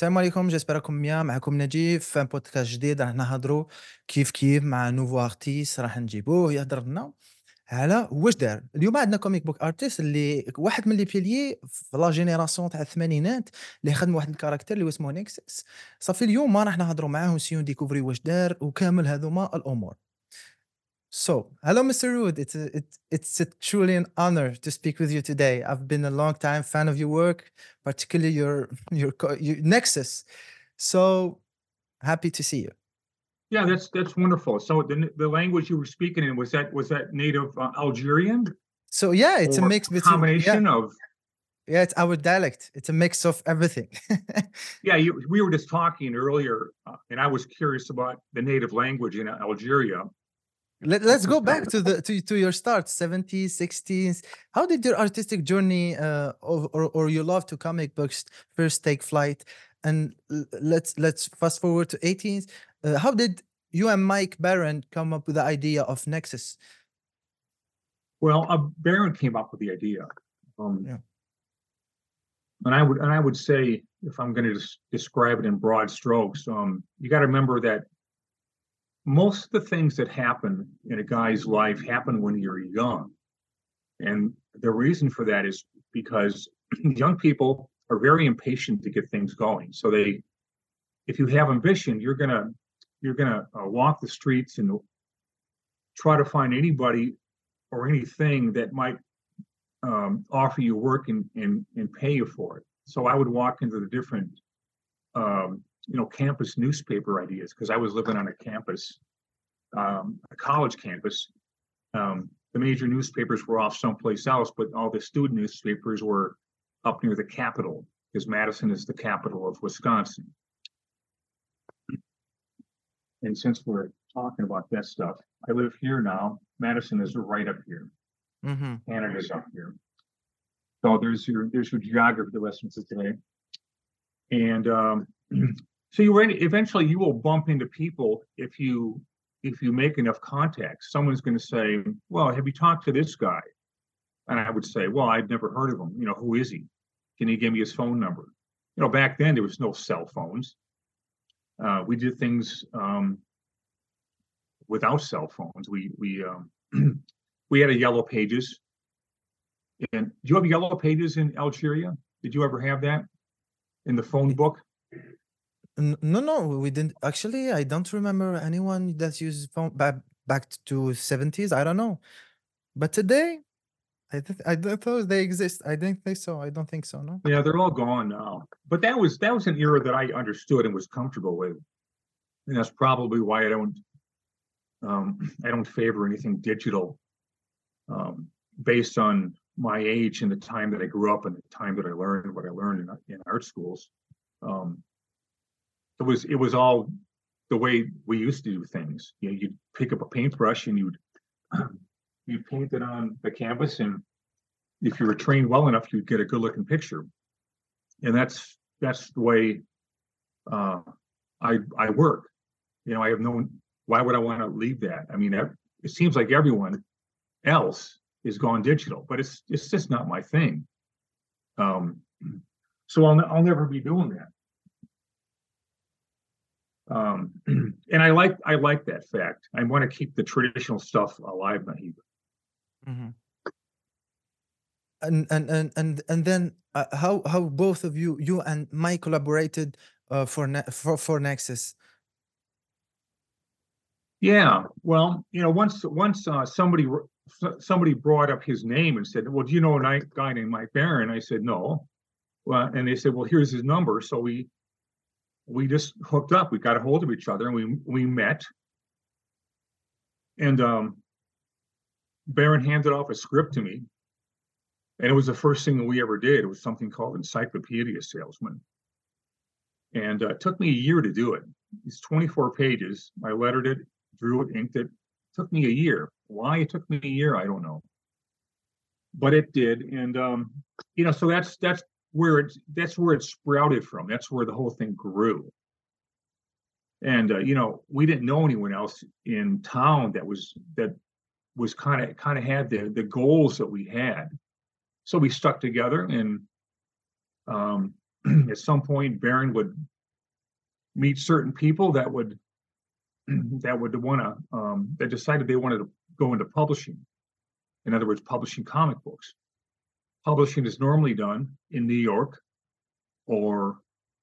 السلام عليكم جيسبر راكم بيان معكم نجيب في بودكاست جديد. راح نهضروا كيف كيف مع نوفو ارتيست راح نجيبوه يهضر لنا على واش دار. اليوم عندنا كوميك بوك ارتيست اللي واحد من لي بيليي في لا جينيراسيون تاع الثمانينات اللي خدم واحد الكاركتر اللي اسمه نيكسس صافي اليوم ما راح نهضروا معاه ونسيو نديكوفري واش دار وكامل هذوما الأمور. So, hello, Mr. Rude. It's a, it, it's a truly an honor to speak with you today. I've been a long time fan of your work, particularly your your, your Nexus. So happy to see you. Yeah, that's that's wonderful. So the the language you were speaking in was that was that native uh, Algerian? So yeah, it's a mix between combination yeah. of yeah, it's our dialect. It's a mix of everything. yeah. You, we were just talking earlier, uh, and I was curious about the native language in Algeria let, us go back to the to, to your start 70s 60s how did your artistic journey uh, or, or your love to comic books first take flight? And let's let's fast forward to 18s uh, how did you and mike baron come up with the idea of nexus? Well uh, baron came up with the idea. Um, yeah. and i would and i would say if i'm going to describe it in broad strokes um, you got to remember that most of the things that happen in a guy's life happen when you're young. And the reason for that is because young people are very impatient to get things going. So they, if you have ambition, you're gonna you're gonna uh, walk the streets and try to find anybody or anything that might um, offer you work and, and and pay you for it. So I would walk into the different um, you know campus newspaper ideas because I was living on a campus, um, a college campus. Um, the major newspapers were off someplace else, but all the student newspapers were up near the capital because Madison is the capital of Wisconsin. And since we're talking about that stuff, I live here now. Madison is right up here. Mm-hmm. Canada's up here. So there's your there's your geography for today. And um, so you eventually you will bump into people if you if you make enough contacts. Someone's going to say, "Well, have you talked to this guy?" And I would say, "Well, i've never heard of him. You know, who is he? Can you give me his phone number?" You know, back then there was no cell phones. Uh, we did things um, without cell phones. We we um, we had a yellow pages. And do you have yellow pages in Algeria? Did you ever have that in the phone book? No, no, we didn't. Actually, I don't remember anyone that used phone back back to seventies. I don't know, but today, I I don't thought they exist. I didn't think so. I don't think so. No. Yeah, they're all gone now. But that was that was an era that I understood and was comfortable with, and that's probably why I don't um, I don't favor anything digital, um, based on my age and the time that I grew up and the time that I learned what I learned in, in art schools. Um, it was it was all the way we used to do things. You know, you'd pick up a paintbrush and you'd you'd paint it on the canvas, and if you were trained well enough, you'd get a good looking picture. And that's that's the way uh, I I work. You know, I have no. Why would I want to leave that? I mean, it seems like everyone else is gone digital, but it's it's just not my thing. Um, so I'll I'll never be doing that. Um, and I like I like that fact. I want to keep the traditional stuff alive, Nahib. Mm-hmm. And and and and and then uh, how how both of you you and Mike collaborated uh, for ne- for for Nexus. Yeah, well, you know, once once uh, somebody somebody brought up his name and said, "Well, do you know a guy named Mike Baron?" I said, "No." Well, and they said, "Well, here's his number." So we we just hooked up. We got a hold of each other and we we met. And um, Baron handed off a script to me. And it was the first thing that we ever did. It was something called Encyclopedia Salesman. And uh, it took me a year to do it. It's 24 pages. I lettered it, drew it, inked it. it. Took me a year. Why it took me a year, I don't know. But it did. And um, you know, so that's that's where it's that's where it sprouted from. That's where the whole thing grew. And uh, you know, we didn't know anyone else in town that was that was kind of kind of had the the goals that we had. So we stuck together and um, at some point Baron would meet certain people that would that would want to um, that decided they wanted to go into publishing. In other words, publishing comic books. Publishing is normally done in New York or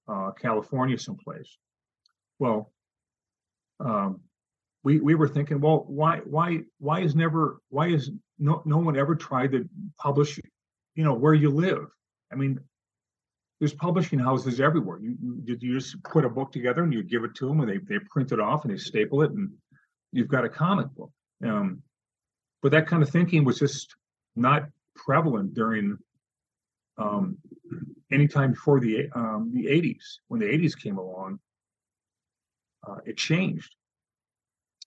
uh, California someplace. Well, um, we we were thinking, well, why why why is never why is no no one ever tried to publish, you know, where you live? I mean, there's publishing houses everywhere. You, you you just put a book together and you give it to them, and they they print it off and they staple it, and you've got a comic book. Um, but that kind of thinking was just not prevalent during um, any time before the um, the 80s. When the 80s came along, uh, it changed,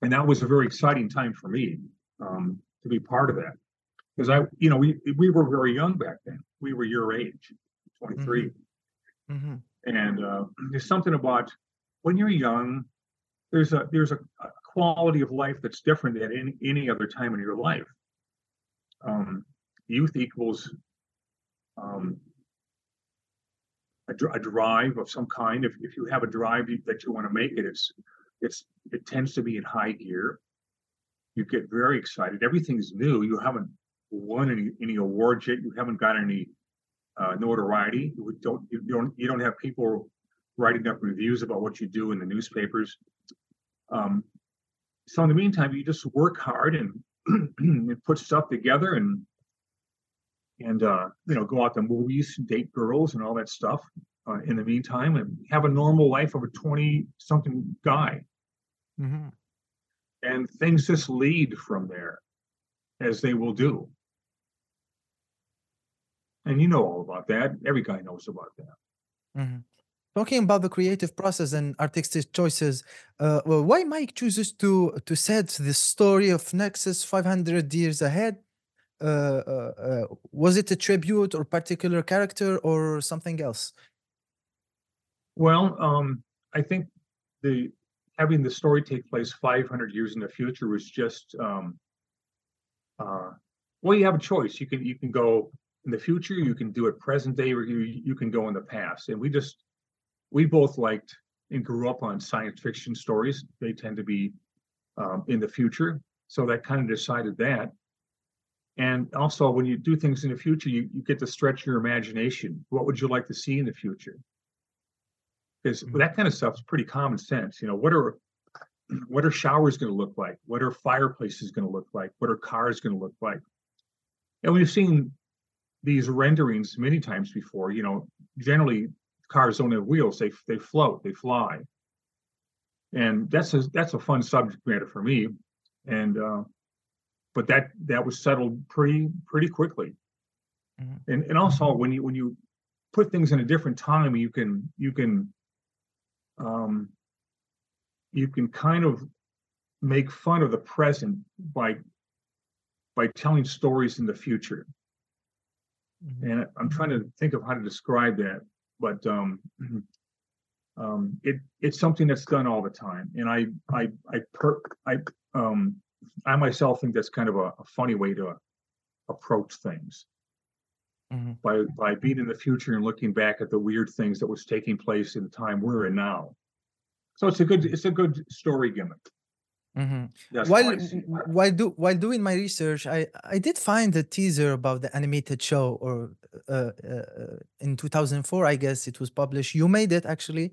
and that was a very exciting time for me um, to be part of that. Because I, you know, we we were very young back then. We were your age, 23, Mm-hmm. Mm-hmm. and uh, there's something about when you're young. There's a there's a, a quality of life that's different than any any other time in your life. Um, youth equals um, a, dr- a drive of some kind. If, if you have a drive that you want to make it, it's it's it tends to be in high gear. You get very excited. Everything's new. You haven't won any any awards yet. You haven't got any uh, notoriety. You don't you don't you don't have people writing up reviews about what you do in the newspapers. Um, so in the meantime, you just work hard and, and put stuff together and and uh, you know go out to movies, date girls, and all that stuff. Uh, in the meantime, and have a normal life of a twenty-something guy, Mm-hmm. and things just lead from there, as they will do. And you know all about that. Every guy knows about that. Mm-hmm. Talking about the creative process and artistic choices, uh, well, why Mike chooses to to set the story of Nexus 500 years ahead? Uh, uh, uh, was it a tribute or particular character or something else? Well, um, I think the having the story take place 500 years in the future was just um, uh, well, you have a choice. You can you can go in the future, you can do it present day, or you you can go in the past. And we just we both liked and grew up on science fiction stories. They tend to be um, in the future, so that kind of decided that. And also, when you do things in the future, you, you get to stretch your imagination. What would you like to see in the future? Because Mhm. that kind of stuff is pretty common sense. You know, what are what are showers going to look like? What are fireplaces going to look like? What are cars going to look like? And we've seen these renderings many times before. You know, generally cars don't have wheels; they they float, they fly, and that's a that's a fun subject matter for me. And uh, but that that was settled pretty pretty quickly. Mhm. And and also when you when you put things in a different time, you can you can um, you can kind of make fun of the present by by telling stories in the future. Mhm. And I'm trying to think of how to describe that, but um, um, it it's something that's done all the time. And I I I per I um I myself think that's kind of a, a funny way to approach things Mhm. by by being in the future and looking back at the weird things that was taking place in the time we're in now. So it's a good it's a good story gimmick. Mm-hmm. While I see it. while do while doing my research, I I did find a teaser about the animated show, or uh, uh, uh, in 2004, I guess it was published. You made it actually.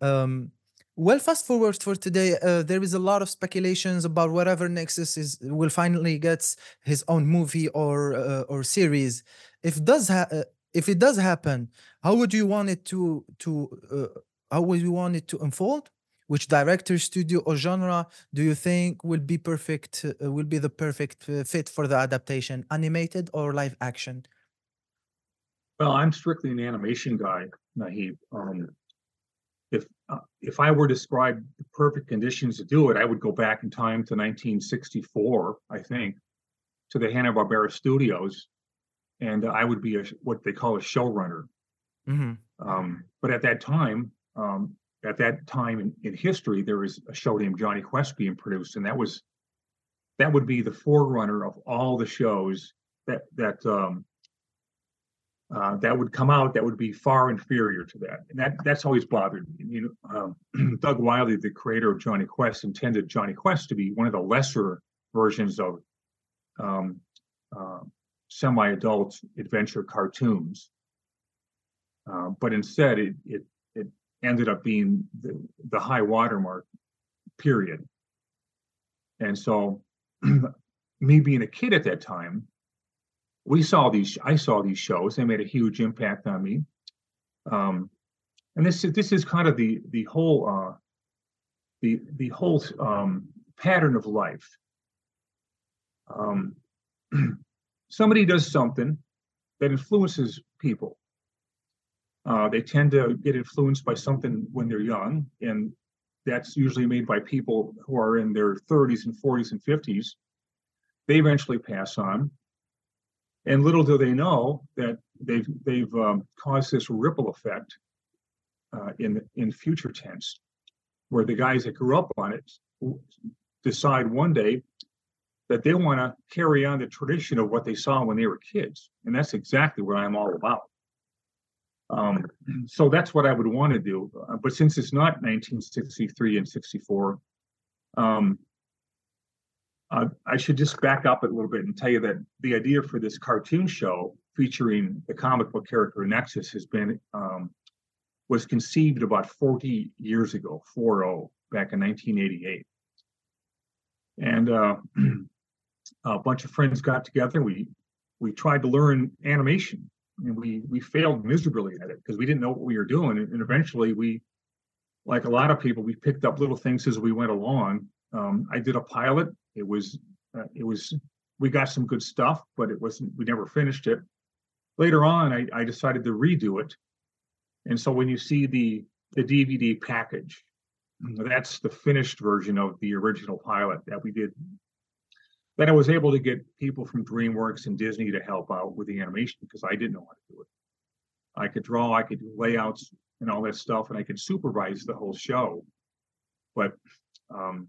Um, well, fast forward for today, uh, there is a lot of speculations about whatever Nexus is will finally gets his own movie or uh, or series. If does ha- uh, if it does happen, how would you want it to to uh, how would you want it to unfold? Which director, studio, or genre do you think will be perfect? Uh, will be the perfect fit for the adaptation, animated or live action? Well, I'm strictly an animation guy, Nahib. Um, if uh, if I were to describe the perfect conditions to do it, I would go back in time to 1964, I think, to the Hanna Barbera Studios, and I would be a what they call a showrunner. hmm Um, but at that time, um, at that time in, in history, there was a show named Jonny Quest being produced, and that was that would be the forerunner of all the shows that that um, uh, that would come out that would be far inferior to that. And that that's always bothered me. You know, um, Doug Wildey, the creator of Jonny Quest, intended Jonny Quest to be one of the lesser versions of um, uh, semi-adult adventure cartoons. Uh, but instead, it, it it ended up being the, the high watermark, period. And so, me being a kid at that time, we saw these i saw these shows. They made a huge impact on me. Um, and this is this is kind of the the whole uh, the the whole um, pattern of life. Um, somebody does something that influences people. Uh, they tend to get influenced by something when they're young and that's usually made by people who are in their 30s and 40s and 50s they eventually pass on and little do they know that they've they've um, caused this ripple effect uh, in in future tense, where the guys that grew up on it decide one day that they want to carry on the tradition of what they saw when they were kids, and that's exactly what I'm all about. Um, so that's what I would want to do. Uh, but since it's not 1963 and 64, um, uh, I should just back up a little bit and tell you that the idea for this cartoon show featuring the comic book character Nexus has been um, was conceived about 40 years ago, 4 back in 1988. And uh, a bunch of friends got together. We we tried to learn animation, and we we failed miserably at it because we didn't know what we were doing. And, and eventually, we, like a lot of people, we picked up little things as we went along. Um, I did a pilot it was uh, it was we got some good stuff, but it wasn't we never finished it. Later on, I, I decided to redo it, and so when you see the the DVD package, that's the finished version of the original pilot that we did. Then I was able to get people from DreamWorks and Disney to help out with the animation because I didn't know how to do it. I could draw, I could do layouts and all that stuff, and I could supervise the whole show. But um,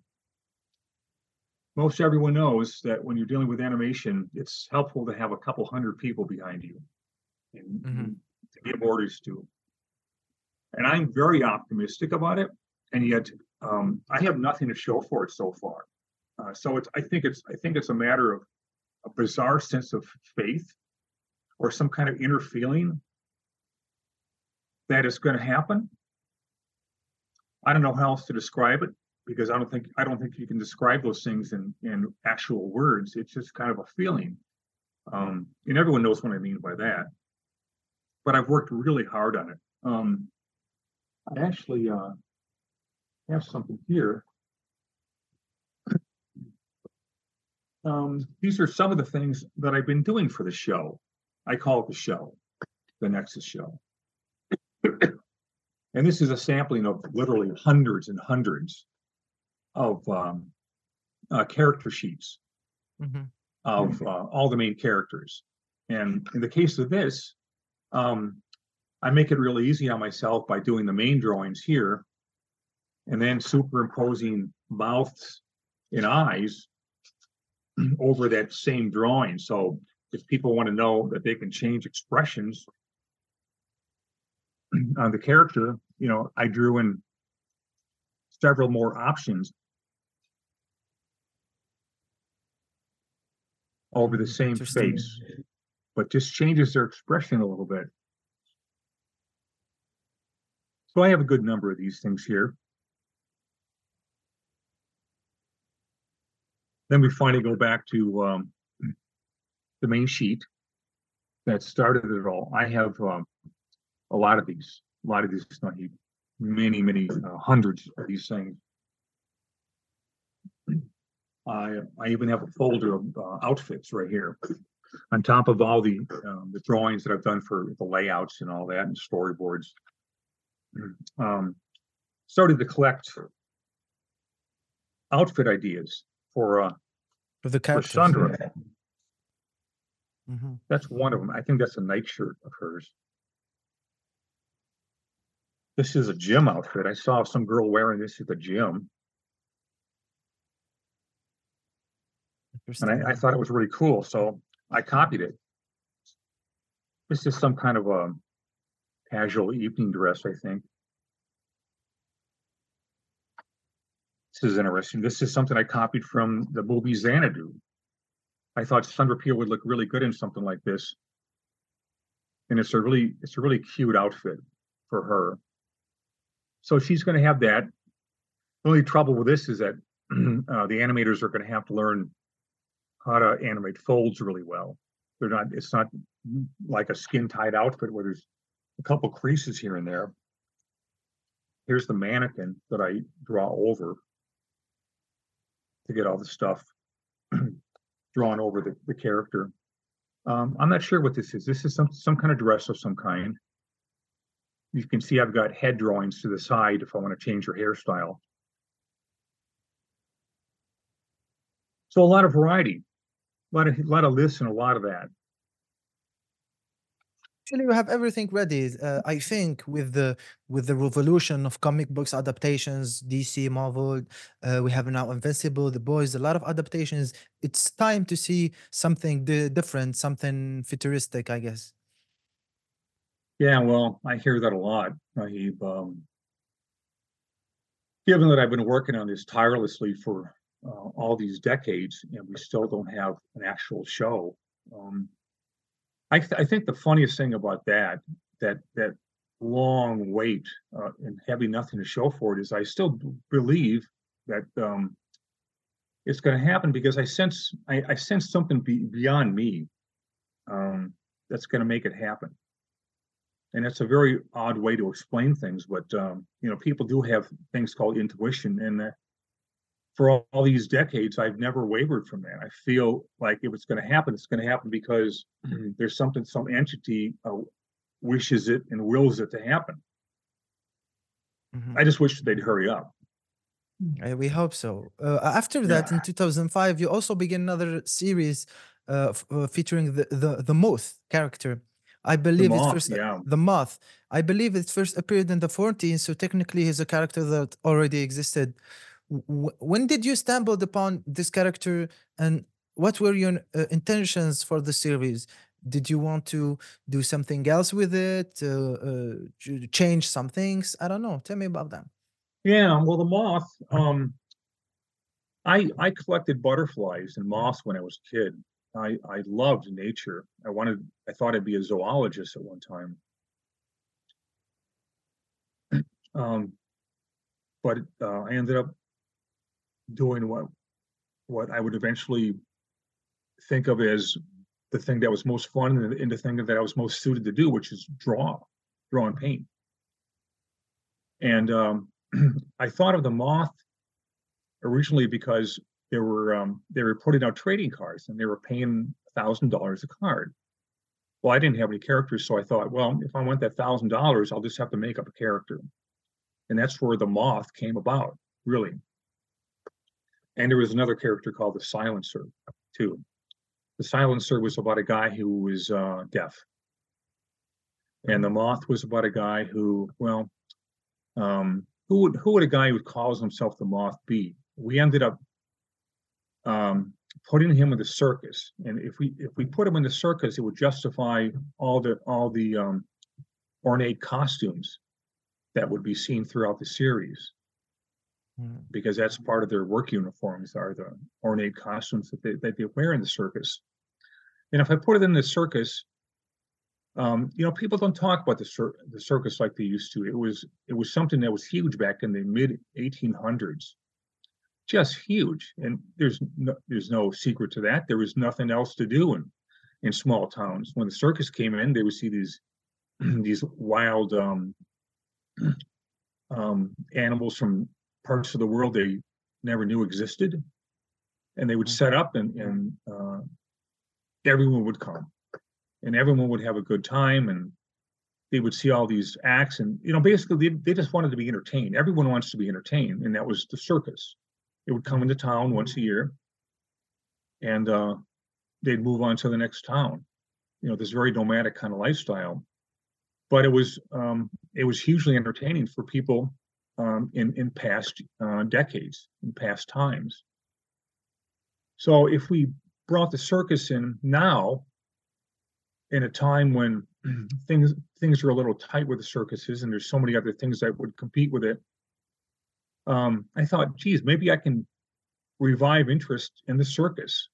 most everyone knows that when you're dealing with animation, it's helpful to have a couple hundred people behind you and mm-hmm. to give orders to. And I'm very optimistic about it, and yet um, I have nothing to show for it so far. Uh, so it's I think it's I think it's a matter of a bizarre sense of faith or some kind of inner feeling that it's going to happen. I don't know how else to describe it because I don't think I don't think you can describe those things in in actual words. It's just kind of a feeling, um, and everyone knows what I mean by that. But I've worked really hard on it. Um, I actually uh, have something here. Um, these are some of the things that I've been doing for the show. I call it the show, the Nexus show. and this is a sampling of literally hundreds and hundreds of um, uh, character sheets mm-hmm. of uh, all the main characters. And in the case of this, um, I make it really easy on myself by doing the main drawings here and then superimposing mouths and eyes over that same drawing. So if people want to know that they can change expressions on the character, you know, I drew in several more options over the same face, but just changes their expression a little bit. So I have a good number of these things here. Then we finally go back to um, the main sheet that started it all. I have um, a lot of these, a lot of these, many, many uh, hundreds of these things. I, I even have a folder of uh, outfits right here on top of all the um, the drawings that I've done for the layouts and all that and storyboards. Um, started to collect outfit ideas for uh for the for Sundra. Mm-hmm. That's one of them. I think that's a nightshirt of hers. This is a gym outfit. I saw some girl wearing this at the gym. And I, I thought it was really cool, so I copied it. this is some kind of a casual evening dress, I think. This is interesting. This is something I copied from the movie Xanadu. I thought Sundra Peale would look really good in something like this. And it's a really, it's a really cute outfit for her. So she's going to have that. The only trouble with this is that uh, the animators are going to have to learn how to animate folds really well. They're not, it's not like a skin tight outfit where there's a couple creases here and there. Here's the mannequin that I draw over to get all the stuff drawn over the, the character. Um, I'm not sure what this is. This is some some kind of dress of some kind. You can see I've got head drawings to the side if I want to change her hairstyle. So a lot of variety, lot of a lot of this and a lot of that. Actually, you have everything ready. Uh, I think with the with the revolution of comic books adaptations, DC, Marvel, uh, we have now Invincible, The Boys, a lot of adaptations. It's time to see something di- different, something futuristic, I guess. Yeah, well, I hear that a lot, Rahib. Um, given that I've been working on this tirelessly for uh, all these decades, and we still don't have an actual show. Um, I, th- I think the funniest thing about that that that long wait uh, and having nothing to show for it is I still believe that um, it's going to happen because I sense I, I sense something be, beyond me um, that's going to make it happen. And it's a very odd way to explain things, but um, you know people do have things called intuition, and uh, for all, all these decades, I've never wavered from that. I feel like if it's going to happen, it's going to happen because there's something, some entity uh, wishes it and wills it to happen. Mhm. I just wish they'd hurry up. Uh, we hope so. Uh, after that, in 2005, you also begin another series uh, f- uh, featuring the, the the moth character. I believe it moth, first yeah. the moth. I believe it first appeared in the 14s, so technically he's a character that already existed. When did you stumble upon this character, and what were your uh, intentions for the series? Did you want to do something else with it? Uh, uh, change some things? I don't know. Tell me about that. Yeah, well, the moth. Um, I I collected butterflies and moths when I was a kid. I I loved nature. I wanted. I thought I'd be a zoologist at one time. Um, but uh, I ended up doing what what I would eventually think of as the thing that was most fun and, and the thing that I was most suited to do, which is draw, draw and paint. And um, I thought of the moth originally because they were um, they were putting out trading cards and they were paying thousand dollars a card. Well, I didn't have any characters, so I thought, well, if I want that thousand dollars, I'll just have to make up a character, and that's where the moth came about, really. And there was another character called the Silencer, too. The Silencer was about a guy who was uh, deaf, and the moth was about a guy who, well, um, who would who would a guy who calls himself the moth be? We ended up um, putting him in the circus, and if we if we put him in the circus, it would justify all the all the um, ornate costumes that would be seen throughout the series, Mm. because that's part of their work uniforms are the ornate costumes that they that they wear in the circus. And if I put it in the circus, um, you know, people don't talk about the cir- the circus like they used to. It was it was something that was huge back in the mid 1800s, just huge. And there's no, there's no secret to that. There was nothing else to do in in small towns. When the circus came in, they would see these these wild um, um, animals from parts of the world they never knew existed, and they would set up and and uh, everyone would come. And everyone would have a good time and they would see all these acts and you know basically they, they just wanted to be entertained. Everyone wants to be entertained and that was the circus. It would come into town once a year. And uh, they'd move on to the next town. You know this very nomadic kind of lifestyle. But it was um, it was hugely entertaining for people um, in in past uh, decades in past times so if we brought the circus in now in a time when things things are a little tight with the circuses, and there's so many other things that would compete with it. Um, I thought, geez, maybe I can revive interest in the circus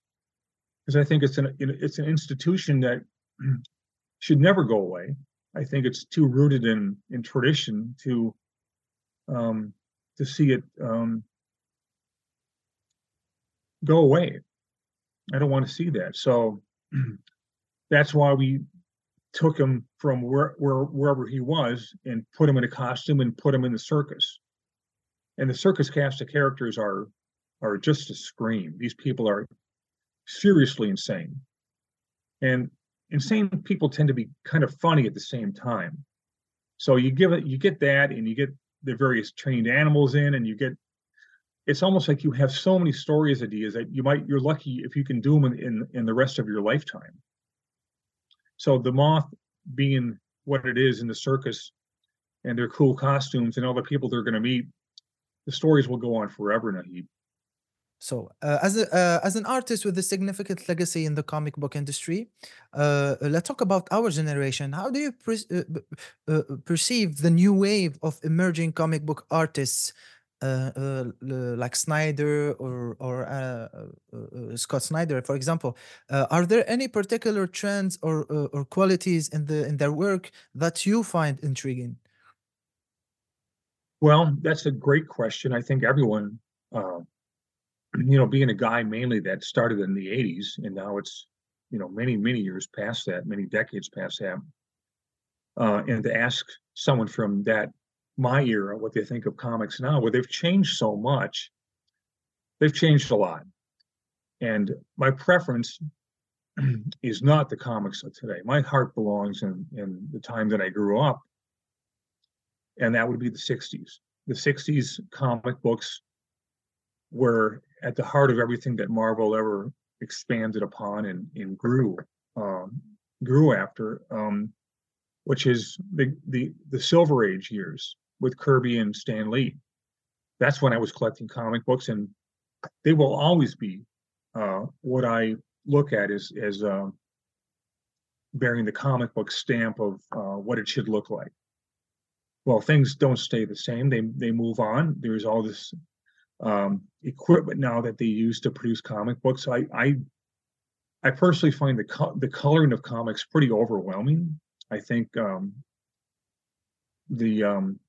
because I think it's an it's an institution that should never go away. I think it's too rooted in in tradition to um, to see it um, go away. I don't want to see that. So that's why we took him from where, where wherever he was and put him in a costume and put him in the circus. And the circus cast of characters are are just a scream. These people are seriously insane. And insane people tend to be kind of funny at the same time. So you give it, you get that, and you get the various trained animals in, and you get. It's almost like you have so many stories ideas that you might you're lucky if you can do them in in, in the rest of your lifetime. So the moth being what it is in the circus, and their cool costumes and all the people they're going to meet, the stories will go on forever, Nahib. So, uh, as a, uh, as an artist with a significant legacy in the comic book industry, uh, let's talk about our generation. How do you uh, uh, perceive the new wave of emerging comic book artists, uh, like Snyder or or Scott Snyder, for example? Are there any particular trends or or qualities in the in their work that you find intriguing? Well, that's a great question. I think everyone. You know, being a guy mainly that started in the 80s and now it's, you know, many, many years past that, many decades past that. Uh, and to ask someone from that, my era, what they think of comics now, where they've changed so much, they've changed a lot. And my preference is not the comics of today. My heart belongs in, in the time that I grew up, and that would be the 60s. The 60s comic books were at the heart of everything that Marvel ever expanded upon and, and grew um, grew after, um, which is the, the the Silver Age years with Kirby and Stan Lee. That's when I was collecting comic books, and they will always be uh, what I look at as as uh, bearing the comic book stamp of uh, what it should look like. Well, things don't stay the same; they they move on. There's all this um, equipment now that they use to produce comic books. I I, I personally find the co- the coloring of comics pretty overwhelming. I think um, the um,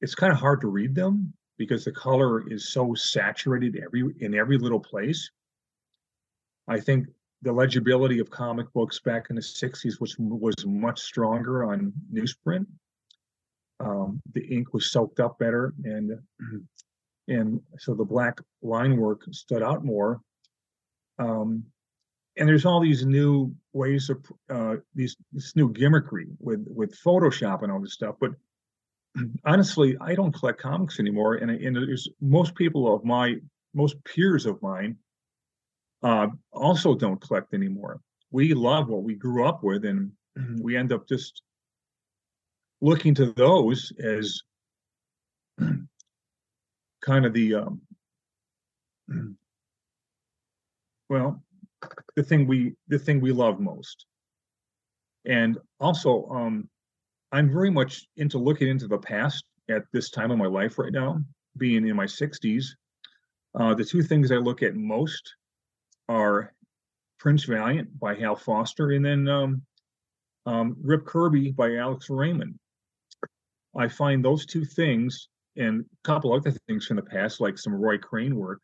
it's kind of hard to read them because the color is so saturated every in every little place. I think the legibility of comic books back in the 60s was was much stronger on newsprint. Um, the ink was soaked up better and and so the black line work stood out more. Um, and there's all these new ways of uh, these this new gimmickry with with Photoshop and all this stuff. But honestly, I don't collect comics anymore, and and there's most people of my most peers of mine uh, also don't collect anymore. We love what we grew up with, and we end up just looking to those as kind of the um, well the thing we the thing we love most. And also um i'm very much into looking into the past at this time of my life right now being in my 60s uh, the two things i look at most are prince valiant by hal foster and then um, um, rip kirby by alex raymond. I find those two things and a couple other things from the past, like some Roy Crane work.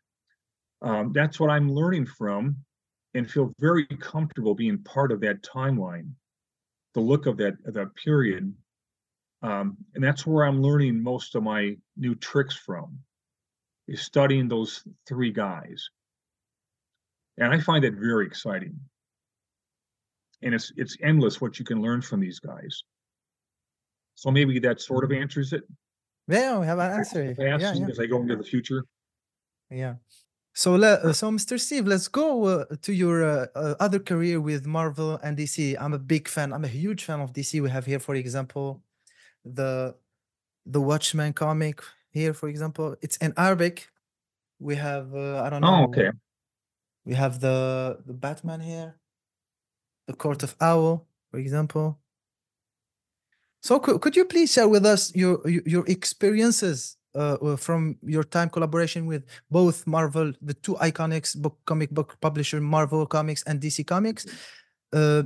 Um, that's what I'm learning from and feel very comfortable being part of that timeline, the look of that, that period. Um, and that's where I'm learning most of my new tricks from, is studying those three guys. And I find it very exciting. And it's it's endless what you can learn from these guys. So maybe that sort of answers it. Yeah, we have an answer. past Yeah, yeah, as I go into the future. yeah. So, le- uh, so Mr. Steve, let's go uh, to your uh, uh, other career with Marvel and DC. I'm a big fan. I'm a huge fan of DC. We have here, for example, the the Watchmen comic here, for example. It's in Arabic. We have uh, I don't know. Oh, know. okay. We have the the Batman here, the Court of Owl, for example. So could, could you please share with us your your, experiences uh, from your time collaboration with both Marvel, the two iconics book comic book publisher Marvel Comics and DC Comics? Uh,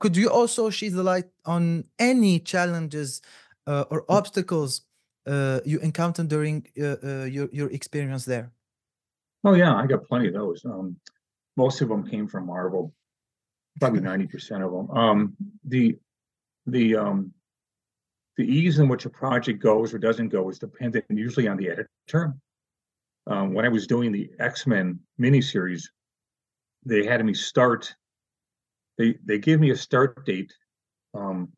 could, you also shed the light on any challenges uh, or obstacles uh, you encountered during uh, uh, your your experience there? Oh yeah, I got plenty of those. Um, most of them came from Marvel, probably ninety percent of them. Um, the the um, the ease in which a project goes or doesn't go is dependent usually on the editor. Um, when I was doing the X Men miniseries, they had me start. They they gave me a start date um,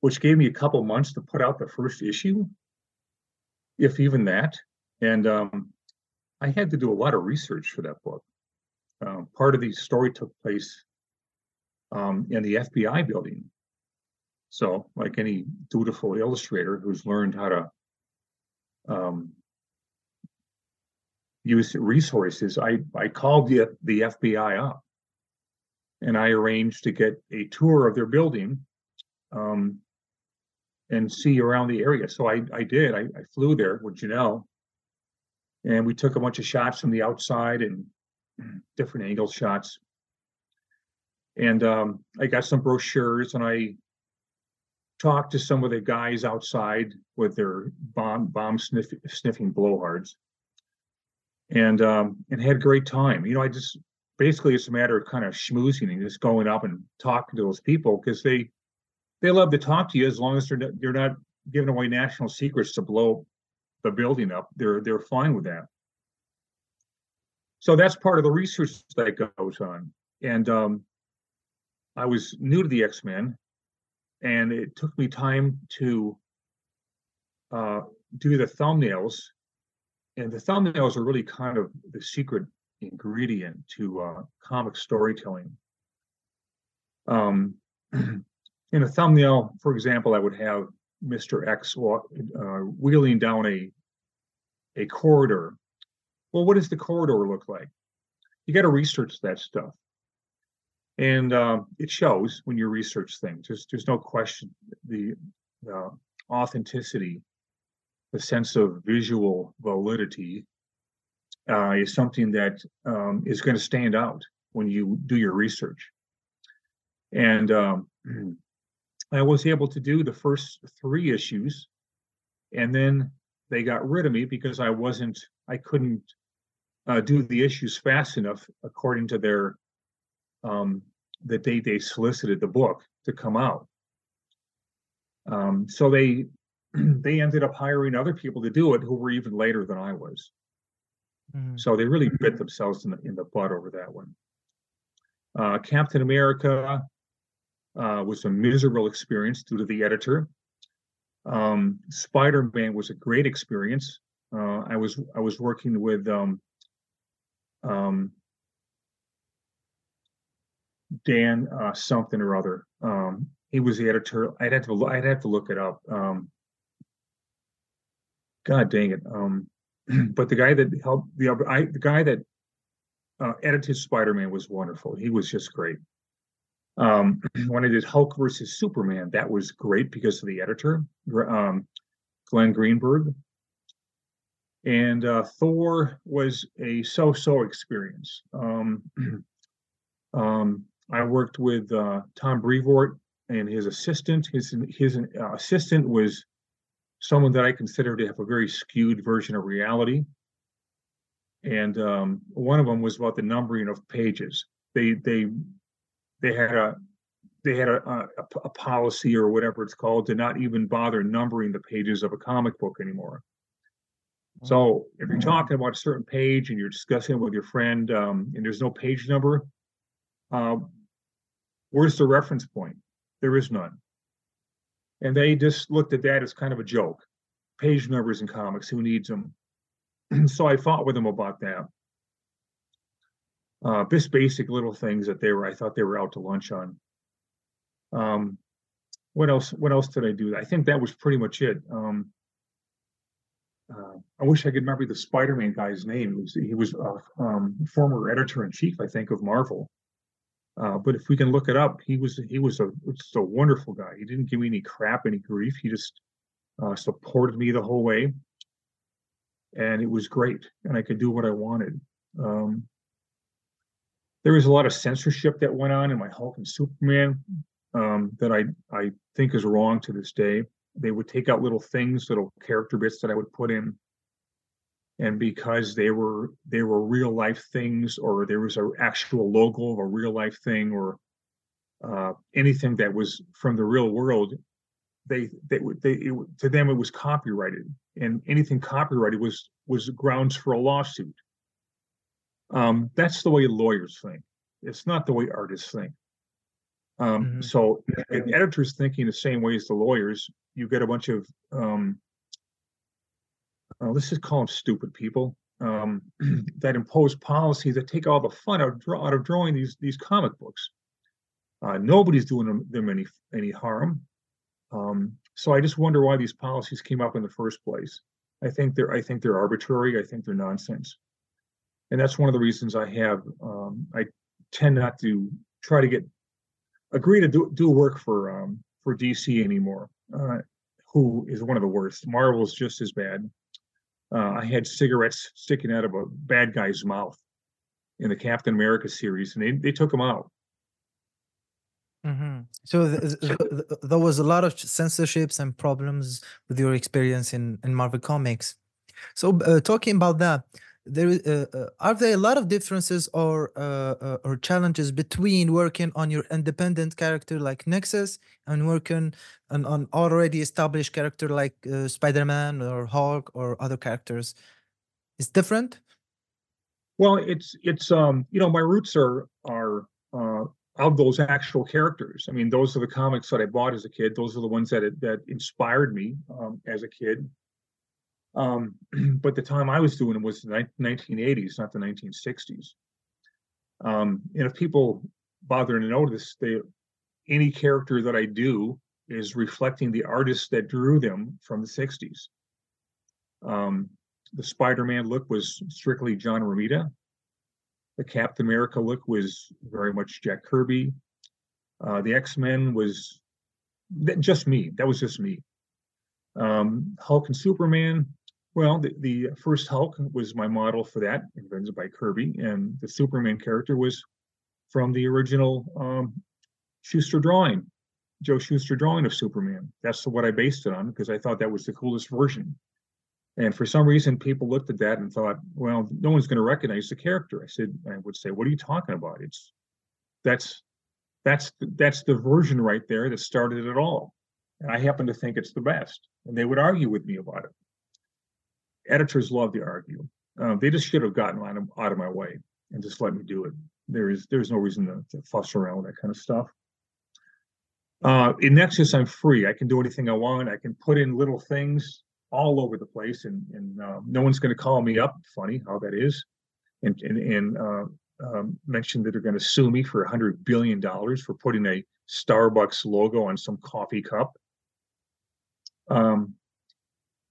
which gave me a couple months to put out the first issue, if even that. And um, I had to do a lot of research for that book. Uh, part of the story took place um, in the FBI building. So, like any dutiful illustrator who's learned how to um, use resources, I, I called the, the FBI up and I arranged to get a tour of their building um, and see around the area. So I, I did. I, I flew there with Janelle, and we took a bunch of shots from the outside and different angle shots. And um, I got some brochures, and I talked to some of the guys outside with their bomb bomb sniff, sniffing blowhards, and um, and had great time. You know, I just basically it's a matter of kind of schmoozing and just going up and talking to those people because they they love to talk to you as long as they're not, they're not giving away national secrets to blow the building up. They're they're fine with that. So that's part of the research that goes on. And um, I was new to the X Men, and it took me time to uh, do the thumbnails. And the thumbnails are really kind of the secret ingredient to uh, comic storytelling. Um, in a thumbnail, for example, I would have Mr. X walk, uh, wheeling down a a corridor. Well, what does the corridor look like? You got to research that stuff, and uh, it shows when you research things. There's there's no question the authenticity, the sense of visual validity, uh, is something that um, is going to stand out when you do your research. And um, I was able to do the first three issues, and then they got rid of me because I wasn't, I couldn't uh, do the issues fast enough according to their um, the date they solicited the book to come out. Um, so they they ended up hiring other people to do it who were even later than I was. Mm-hmm. So they really bit themselves in the in the butt over that one. Uh, Captain America, uh, was a miserable experience due to the editor. Um, Spider-Man was a great experience. Uh, I was I was working with um, um, Dan uh, something or other. Um, he was the editor. I'd have to I'd have to look it up. Um, God dang it! Um, but the guy that helped the I, the guy that uh, edited Spider-Man was wonderful. He was just great. Um, when I did Hulk versus Superman, that was great because of the editor, um, Glenn Greenberg. And uh, Thor was a so-so experience. Um, um, I worked with uh, Tom Brevoort and his assistant. His his uh, assistant was someone that I consider to have a very skewed version of reality. And um, one of them was about the numbering of pages. They they they had a they had a, a, a, policy or whatever it's called to not even bother numbering the pages of a comic book anymore. So if you're talking about a certain page and you're discussing it with your friend um, and there's no page number, uh, where's the reference point? There is none. And they just looked at that as kind of a joke. Page numbers in comics, who needs them? so I fought with them about that uh, just basic little things that they were. I thought they were out to lunch on. Um, what else? What else did I do? I think that was pretty much it. Um, uh, I wish I could remember the Spider-Man guy's name. He was, he was a um, former editor in chief, I think, of Marvel. Uh, but if we can look it up, he was he was a just a wonderful guy. He didn't give me any crap, any grief. He just uh, supported me the whole way, and it was great. And I could do what I wanted. Um, there was a lot of censorship that went on in my Hulk and Superman um, that I I think is wrong to this day. They would take out little things, little character bits that I would put in, and because they were they were real life things, or there was an actual logo of a real life thing, or uh, anything that was from the real world, they they they it, to them it was copyrighted, and anything copyrighted was was grounds for a lawsuit. Um, that's the way lawyers think. It's not the way artists think. Um, mm-hmm. So editors thinking the same way as the lawyers, you get a bunch of um, uh, let's just call them stupid people um, that impose policies that take all the fun out out of drawing these these comic books. Uh, nobody's doing them, them, any any harm. Um, so I just wonder why these policies came up in the first place. I think they're I think they're arbitrary. I think they're nonsense, and that's one of the reasons I have um, I tend not to try to get agree to do do work for um, for DC anymore. Uh, who is one of the worst? Marvel's just as bad. Uh, I had cigarettes sticking out of a bad guy's mouth in the Captain America series, and they they took him out. Mm-hmm. So th- th- th- there was a lot of censorships and problems with your experience in in Marvel Comics. So uh, talking about that, there uh, uh, are there a lot of differences or uh, uh, or challenges between working on your independent character like Nexus and working on an already established character like uh, Spider-Man or Hulk or other characters? It's different. Well, it's it's um you know my roots are are uh, of those actual characters. I mean, those are the comics that I bought as a kid. Those are the ones that that inspired me um, as a kid. Um, but the time I was doing it was the 1980s, not the 1960s. Um, and if people bother to notice, they any character that I do is reflecting the artists that drew them from the 60s. Um, the Spider-Man look was strictly John Romita. The Captain America look was very much Jack Kirby. Uh, the X-Men was just me. That was just me. Um, Hulk and Superman, well, the, the first Hulk was my model for that, invented by Kirby, and the Superman character was from the original um, Shuster drawing, Joe Shuster drawing of Superman. That's what I based it on because I thought that was the coolest version. And for some reason, people looked at that and thought, well, no one's going to recognize the character. I said, I would say, what are you talking about? It's that's that's that's the version right there that started it all. And I happen to think it's the best. And they would argue with me about it editors love to argue. Um, they just should have gotten out of, out of my way and just let me do it. There is there's no reason to, to fuss around with that kind of stuff. Uh, in Nexus, I'm free. I can do anything I want. I can put in little things all over the place, and and uh, no one's going to call me up. Funny how that is, and and, and uh, um, mention that they're going to sue me for a hundred billion dollars for putting a Starbucks logo on some coffee cup. Um,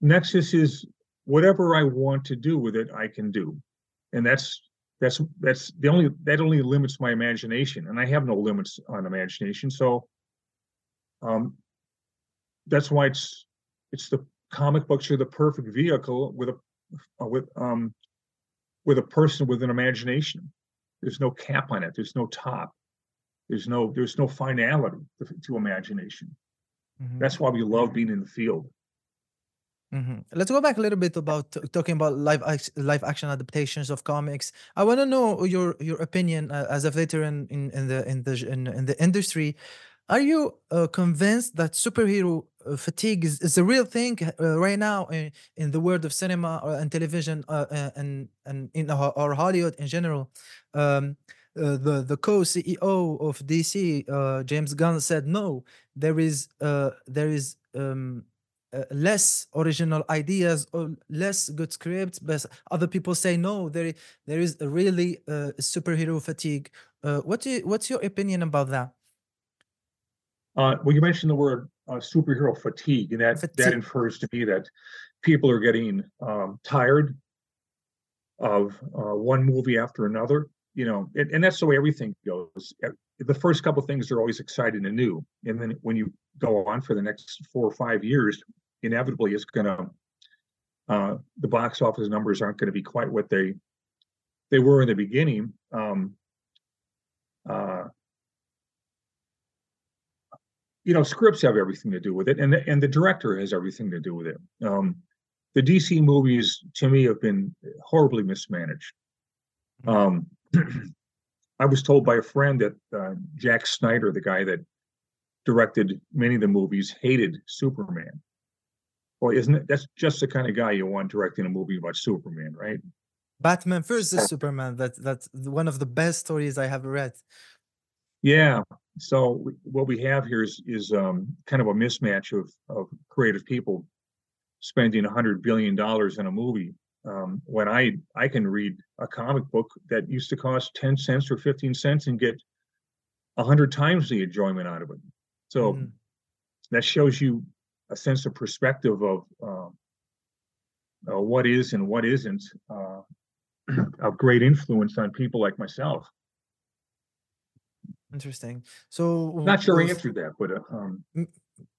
Nexus is whatever I want to do with it, I can do. And that's that's that's the only that only limits my imagination. And I have no limits on imagination. So um that's why it's it's the comic books are the perfect vehicle with a uh, with um with a person with an imagination. There's no cap on it. There's no top. There's no there's no finality to, to imagination. Mm-hmm. That's why we love being in the field. Mm-hmm. Let's go back a little bit about talking about live live action adaptations of comics. I want to know your your opinion uh, as a veteran in, in the in the in, in the industry. Are you uh, convinced that superhero uh, fatigue is, is a real thing uh, right now in, in the world of cinema or, and television uh, uh, and and in or Hollywood in general? Um, the the co-CEO of DC, James Gunn, said no. There is there is um, uh, less original ideas or less good scripts but other people say no there there is a really uh, superhero fatigue uh, what do you, what's your opinion about that uh, well you mentioned the word uh, superhero fatigue and that fatigue. that infers to me that people are getting um, tired of uh, one movie after another you know, and, and that's the way everything goes. Uh, the first couple things are always exciting and new, and then when you go on for the next four or five years, inevitably it's gonna uh, the box office numbers aren't going to be quite what they they were in the beginning. Um, uh, you know, scripts have everything to do with it, and the, and the director has everything to do with it. Um, the DC movies, to me, have been horribly mismanaged. Um, I was told by a friend that uh, Zack Snyder, the guy that directed many of the movies, hated Superman. Well, isn't it? That's just the kind of guy you want directing a movie about Superman, right? Batman versus Superman. That that's one of the best stories I have read. Yeah. So what we have here is is um, kind of a mismatch of of creative people spending a hundred billion dollars in a movie um, when I I can read a comic book that used to cost ten cents or fifteen cents and get a hundred times the enjoyment out of it. So mm. that shows you a sense of perspective of uh, uh, what is and what isn't uh, of great influence on people like myself. Interesting. So not sure I answered that, but uh, um,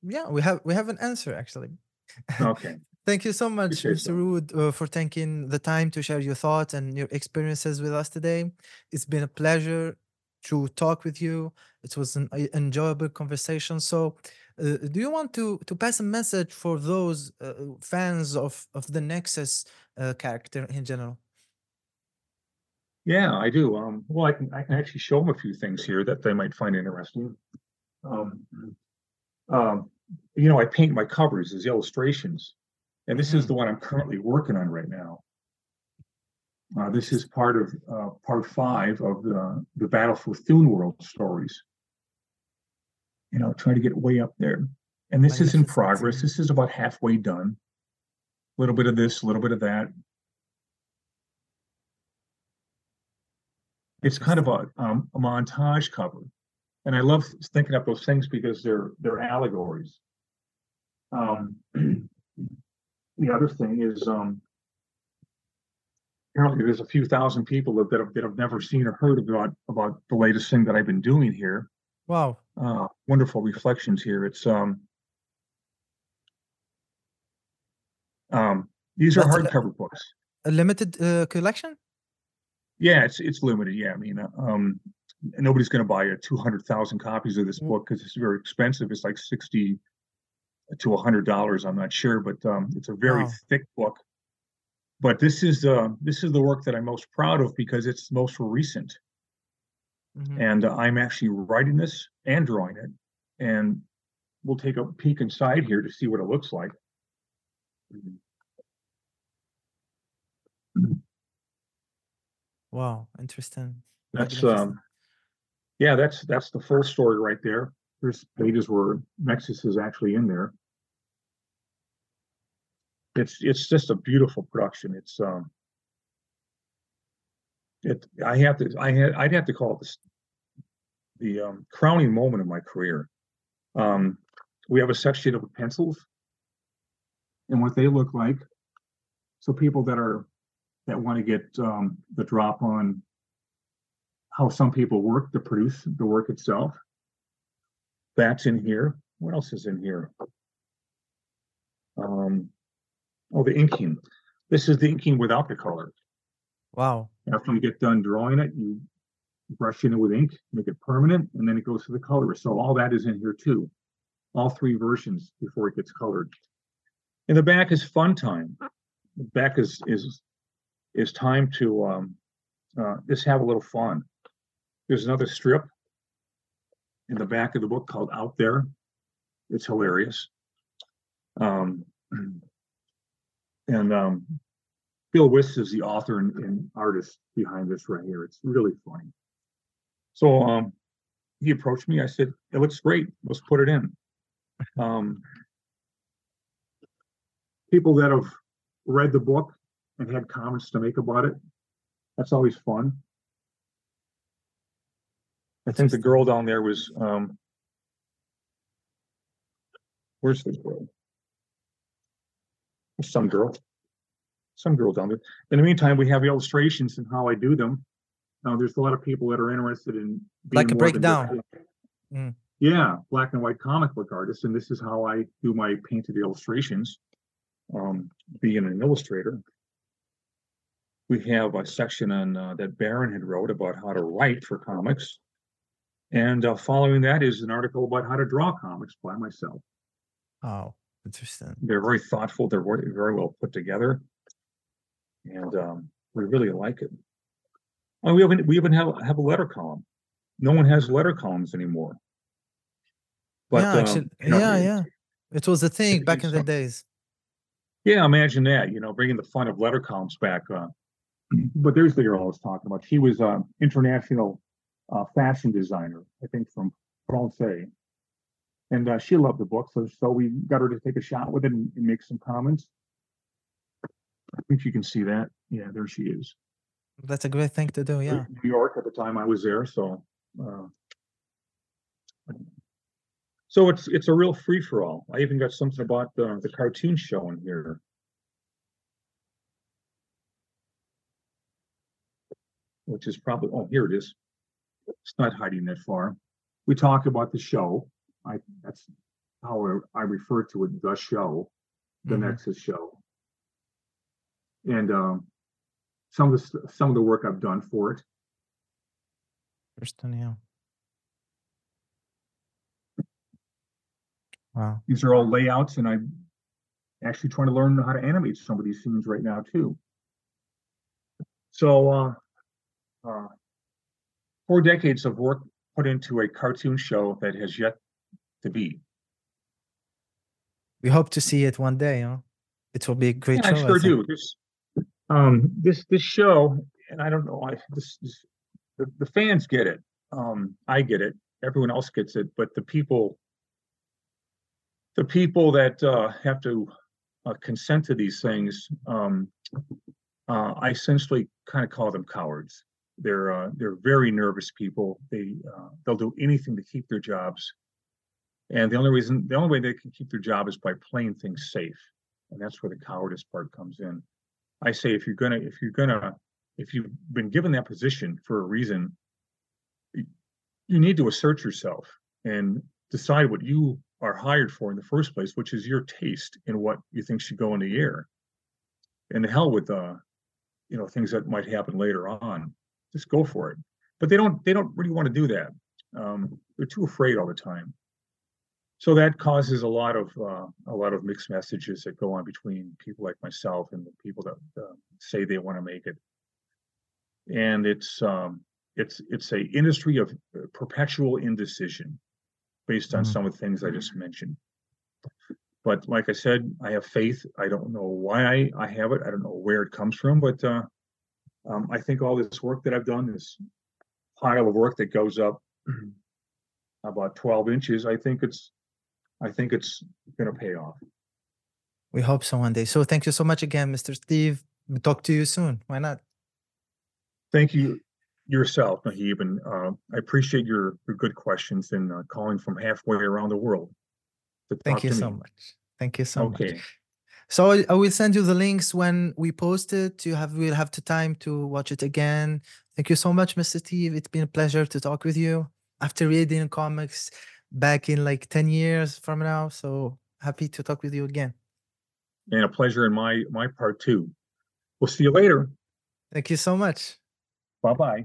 yeah, we have we have an answer actually. Okay. Thank you so much, Mr. Rude, uh, for taking the time to share your thoughts and your experiences with us today. It's been a pleasure to talk with you. It was an enjoyable conversation. So, uh, do you want to to pass a message for those uh, fans of of the Nexus uh, character in general? Yeah, I do. Um, well, I can I can actually show them a few things here that they might find interesting. Um, um, you know, I paint my covers as illustrations, and this mm -hmm. is mm-hmm. the one I'm currently working on right now. Uh, this is part of uh, part five of the, the Battle for Thune World stories. You know, trying to get way up there. And this is in progress. This is about halfway done. A little bit of this, a little bit of that. It's kind of a, um, a montage cover. And I love thinking up those things because they're they're allegories. Um, the other thing is um, apparently there's a few thousand people that, that, have, that have never seen or heard about about the latest thing that I've been doing here. Wow. Uh, wonderful reflections here. It's um um these are hardcover books. A limited uh, collection? Yeah, it's it's limited. Yeah, I mean, uh, um, nobody's going to buy a two hundred thousand copies of this mm. book because it's very expensive. It's like sixty to a hundred dollars. I'm not sure, but um, it's a very wow. thick book but this is uh, this is the work that I'm most proud of because it's most recent, mm-hmm. and uh, I'm actually writing this and drawing it, and we'll take a peek inside here to see what it looks like. Wow, interesting. That's um, yeah, that's that's the full story right there. There's pages where Nexus is actually in there it's it's just a beautiful production. It's um it I have to I had I'd have to call it this the um, crowning moment of my career. Um, we have a section of pencils and what they look like. So people that are that want to get um, the drop on how some people work to produce the work itself. That's in here. What else is in here? Um, Oh, the inking. This is the inking without the color. Wow. After you get done drawing it, you brush in it with ink, make it permanent, and then it goes to the color. So all that is in here too. All three versions before it gets colored. In the back is fun time. The back is is is time to um, uh, just have a little fun. There's another strip in the back of the book called Out There. It's hilarious. Um, and um, Bill Wiss is the author and, and, artist behind this right here. It's really funny. So um, he approached me. I said, "It looks great. Let's put it in." Um, people that have read the book and had comments to make about it, that's always fun. I think the girl down there was um, where's the girl? some girl, some girls down there. In the meantime, we have illustrations and how I do them. Now, there's a lot of people that are interested in. Like a breakdown. Mm. Yeah, black and white comic book artist, and this is how I do my painted illustrations. Um, being an illustrator. We have a section on, uh, that Baron had wrote about how to write for comics. And, uh, following that is an article about how to draw comics by myself. Oh, interesting. They're very thoughtful, they're very, very well put together. And, um, we really like it. And we even, we even have, have a letter column. No one has letter columns anymore. But, yeah, um, actually, you know, yeah, it- yeah. It was a thing back in the days. Yeah, imagine that, you know, bringing the fun of letter columns back, uh. But there's the girl I was talking about. She was an international uh fashion designer, I think from France. And uh, she loved the book, so so we got her to take a shot with it and, and make some comments. I think you can see that. Yeah, there she is. That's a great thing to do. Yeah. New York at the time I was there, so uh. So it's it's a real free for all. I even got something about the the cartoon show in here. Which is probably, oh, here it is. It's not hiding that far. We talk about the show. I, that's how I I refer to it, the show, the Mhm. Nexus show. And um, some of the, some of the work I've done for it. Interesting. Yeah. Wow. These are all layouts and I'm actually trying to learn how to animate some of these scenes right now too. So, uh, uh, four decades of work put into a cartoon show that has yet to be. We hope to see it one day. Huh? It will be a great Yeah, I show. sure think. do. This, um, this, this show, and I don't know, I, this, this, the, the fans get it. Um, I get it. Everyone else gets it, but the people, the people that, uh, have to, uh, consent to these things, um, uh, I essentially kind of call them cowards. They're, uh, they're very nervous people. They, uh, they'll do anything to keep their jobs. And the only reason, the only way they can keep their job is by playing things safe. And that's where the cowardice part comes in. I say if you're gonna, if you're gonna, if you've been given that position for a reason, you need to assert yourself and decide what you are hired for in the first place, which is your taste in what you think should go in the air. And the hell with uh, you know, things that might happen later on. Just go for it. But they don't, they don't really want to do that. Um, they're too afraid all the time. So that causes a lot of uh, a lot of mixed messages that go on between people like myself and the people that uh, say they want to make it. And it's um, it's it's a industry of uh, perpetual indecision based on Mhm. some of the things I just mentioned. But like I said, I have faith. I don't know why I, I have it. I don't know where it comes from, but uh, um, I think all this work that I've done, this pile of work that goes up about 12 inches, I think it's I think it's gonna pay off. We hope so one day. So thank you so much again, Mr. Steve. We'll talk to you soon. Why not? Thank you yourself, Nadjib, and uh, I appreciate your, your good questions and uh, calling from halfway around the world. Thank you so me. much. Thank you so much. Okay, So I, I will send you the links when we post it. You have we'll have the time to watch it again. Thank you so much, Mr. Steve. It's been a pleasure to talk with you after reading comics back in like 10 years from now. So happy to talk with you again. and a pleasure in my my part too. We'll see you later. Thank you so much. Bye bye.